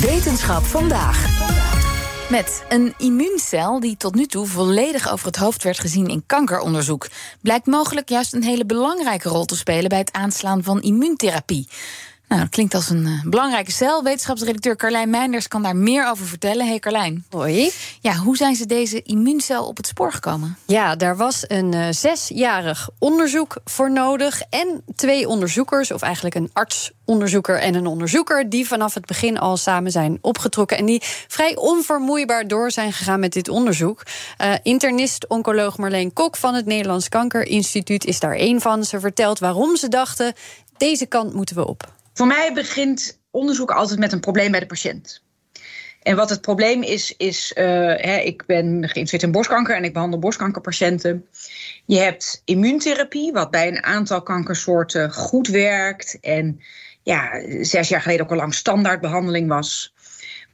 Wetenschap vandaag. Met een immuuncel die tot nu toe volledig over het hoofd werd gezien in kankeronderzoek, blijkt mogelijk juist een hele belangrijke rol te spelen bij het aanslaan van immuuntherapie. Nou, dat klinkt als een uh, belangrijke cel. Wetenschapsredacteur Carlijn Meinders kan daar meer over vertellen. Hey Carlijn. Hoi. Ja, hoe zijn ze deze immuuncel op het spoor gekomen? Ja, daar was een uh, zesjarig onderzoek voor nodig. En twee onderzoekers, of eigenlijk een artsonderzoeker en een onderzoeker, die vanaf het begin al samen zijn opgetrokken. En die vrij onvermoeibaar door zijn gegaan met dit onderzoek. Uh, internist-oncoloog Marleen Kok van het Nederlands Kankerinstituut is daar één van. Ze vertelt waarom ze dachten: deze kant moeten we op. Voor mij begint onderzoek altijd met een probleem bij de patiënt. En wat het probleem is, is uh, hè, ik ben geïnteresseerd in borstkanker en ik behandel borstkankerpatiënten. Je hebt immuuntherapie, wat bij een aantal kankersoorten goed werkt. En ja, zes jaar geleden ook al lang standaardbehandeling was.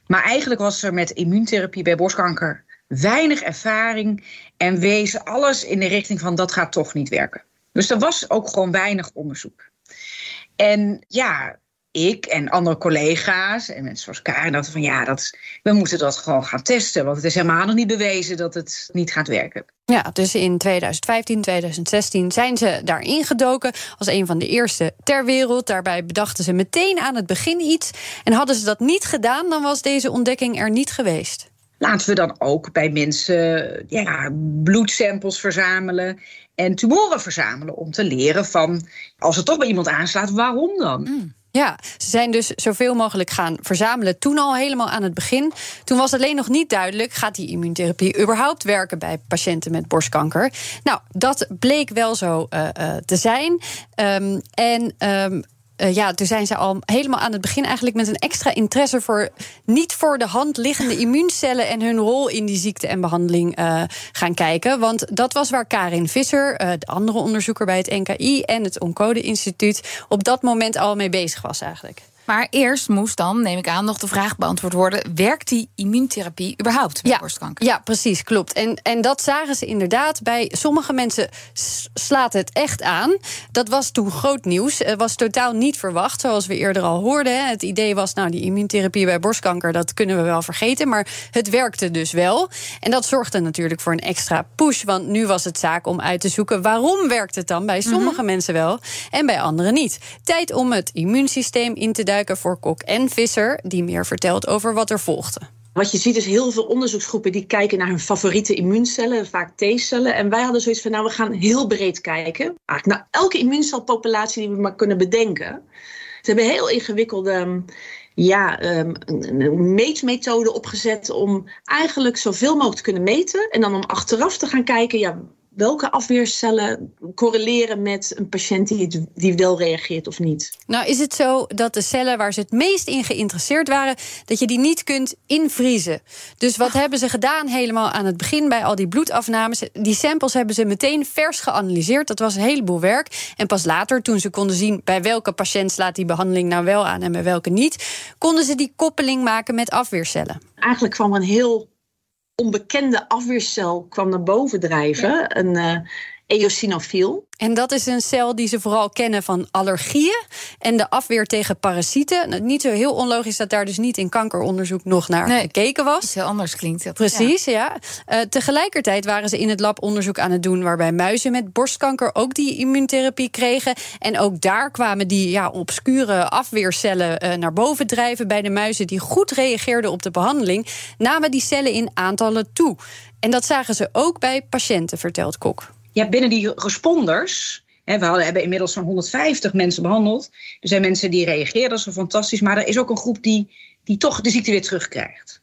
Maar eigenlijk was er met immuuntherapie bij borstkanker weinig ervaring. En wees alles in de richting van dat gaat toch niet werken. Dus er was ook gewoon weinig onderzoek. En ja, ik en andere collega's en mensen zoals Karen dachten van ja, dat, we moeten dat gewoon gaan testen. Want het is helemaal nog niet bewezen dat het niet gaat werken. Ja, dus in 2015, 2016 zijn ze daar ingedoken als een van de eerste ter wereld. Daarbij bedachten ze meteen aan het begin iets. En hadden ze dat niet gedaan, dan was deze ontdekking er niet geweest. Laten we dan ook bij mensen ja, bloedsamples verzamelen en tumoren verzamelen om te leren van als het toch bij iemand aanslaat, waarom dan? Mm. Ja, ze zijn dus zoveel mogelijk gaan verzamelen. Toen al helemaal aan het begin. Toen was alleen nog niet duidelijk: gaat die immuuntherapie überhaupt werken bij patiënten met borstkanker? Nou, dat bleek wel zo uh, uh, te zijn. Um, en. Um, uh, ja, toen zijn ze al helemaal aan het begin eigenlijk met een extra interesse voor niet voor de hand liggende immuuncellen en hun rol in die ziekte en behandeling uh, gaan kijken. Want dat was waar Karin Visser, uh, de andere onderzoeker bij het NKI en het Oncode Instituut, op dat moment al mee bezig was eigenlijk. Maar eerst moest dan, neem ik aan, nog de vraag beantwoord worden: werkt die immuuntherapie überhaupt bij ja, borstkanker? Ja, precies, klopt. En, en dat zagen ze inderdaad. Bij sommige mensen slaat het echt aan. Dat was toen groot nieuws. Het was totaal niet verwacht, zoals we eerder al hoorden. Het idee was, nou, die immuuntherapie bij borstkanker, dat kunnen we wel vergeten. Maar het werkte dus wel. En dat zorgde natuurlijk voor een extra push. Want nu was het zaak om uit te zoeken waarom werkt het dan bij sommige mm-hmm. mensen wel en bij anderen niet. Tijd om het immuunsysteem in te duiken voor Kok en Visser, die meer vertelt over wat er volgde. Wat je ziet is heel veel onderzoeksgroepen die kijken naar hun favoriete immuuncellen, vaak T-cellen. En wij hadden zoiets van, nou, we gaan heel breed kijken. Eigenlijk naar elke immuuncelpopulatie die we maar kunnen bedenken. Ze hebben heel ingewikkelde ja, um, een meetmethode opgezet om eigenlijk zoveel mogelijk te kunnen meten. En dan om achteraf te gaan kijken, ja, welke afweercellen correleren met een patiënt die, die wel reageert of niet? Nou, is het zo dat de cellen waar ze het meest in geïnteresseerd waren, dat je die niet kunt invriezen? Dus wat hebben ze gedaan helemaal aan het begin bij al die bloedafnames? Die samples hebben ze meteen vers geanalyseerd. Dat was een heleboel werk. En pas later, toen ze konden zien bij welke patiënt slaat die behandeling nou wel aan en bij welke niet, konden ze die koppeling maken met afweercellen. Eigenlijk kwam er een heel onbekende afweercel kwam naar boven drijven. Ja. Een uh, eosinofiel. En dat is een cel die ze vooral kennen van allergieën en de afweer tegen parasieten. Nou, niet zo heel onlogisch dat daar dus niet in kankeronderzoek nog naar nee, gekeken was. Heel anders klinkt dat. Precies, ja. ja. Uh, tegelijkertijd waren ze in het lab onderzoek aan het doen waarbij muizen met borstkanker ook die immuuntherapie kregen. En ook daar kwamen die ja, obscure afweercellen uh, naar boven drijven bij de muizen die goed reageerden op de behandeling. Namen die cellen in aantallen toe. En dat zagen ze ook bij patiënten, vertelt Kok ja, binnen die responders. We hebben inmiddels zo'n 150 mensen behandeld. Er zijn mensen die reageerden, dat is fantastisch. Maar er is ook een groep die, die toch de ziekte weer terugkrijgt.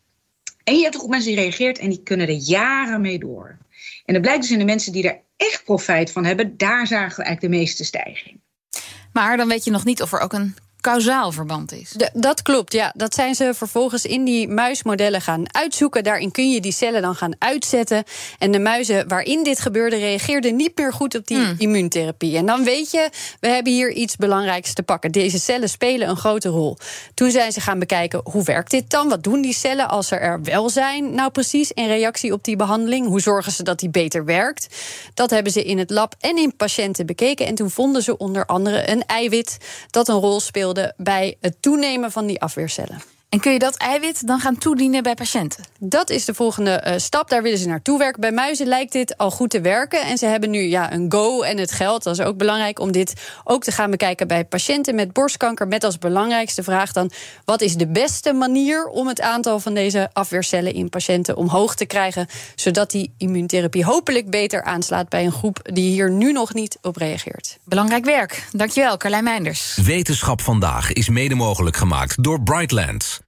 En je hebt een groep mensen die reageert en die kunnen er jaren mee door. En het blijkt dus in de mensen die er echt profijt van hebben, daar zagen we eigenlijk de meeste stijging. Maar dan weet je nog niet of er ook een kausaal verband is. dat klopt, ja. Dat zijn ze vervolgens in die muismodellen gaan uitzoeken. Daarin kun je die cellen dan gaan uitzetten. En de muizen waarin dit gebeurde reageerden niet meer goed op die hmm. immuuntherapie. En dan weet je, we hebben hier iets belangrijks te pakken. Deze cellen spelen een grote rol. Toen zijn ze gaan bekijken, hoe werkt dit dan? Wat doen die cellen als ze er wel zijn? Nou precies, in reactie op die behandeling. Hoe zorgen ze dat die beter werkt? Dat hebben ze in het lab en in patiënten bekeken. En toen vonden ze onder andere een eiwit dat een rol bij het toenemen van die afweercellen. En kun je dat eiwit dan gaan toedienen bij patiënten? Dat is de volgende uh, stap. Daar willen ze naartoe werken. Bij muizen lijkt dit al goed te werken. En ze hebben nu ja, een go en het geld. Dat is ook belangrijk om dit ook te gaan bekijken bij patiënten met borstkanker. Met als belangrijkste vraag dan: wat is de beste manier om het aantal van deze afweercellen in patiënten omhoog te krijgen? Zodat die immuuntherapie hopelijk beter aanslaat bij een groep die hier nu nog niet op reageert. Belangrijk werk. Dankjewel, Carlijn Meinders. Wetenschap vandaag is mede mogelijk gemaakt door Brightlands.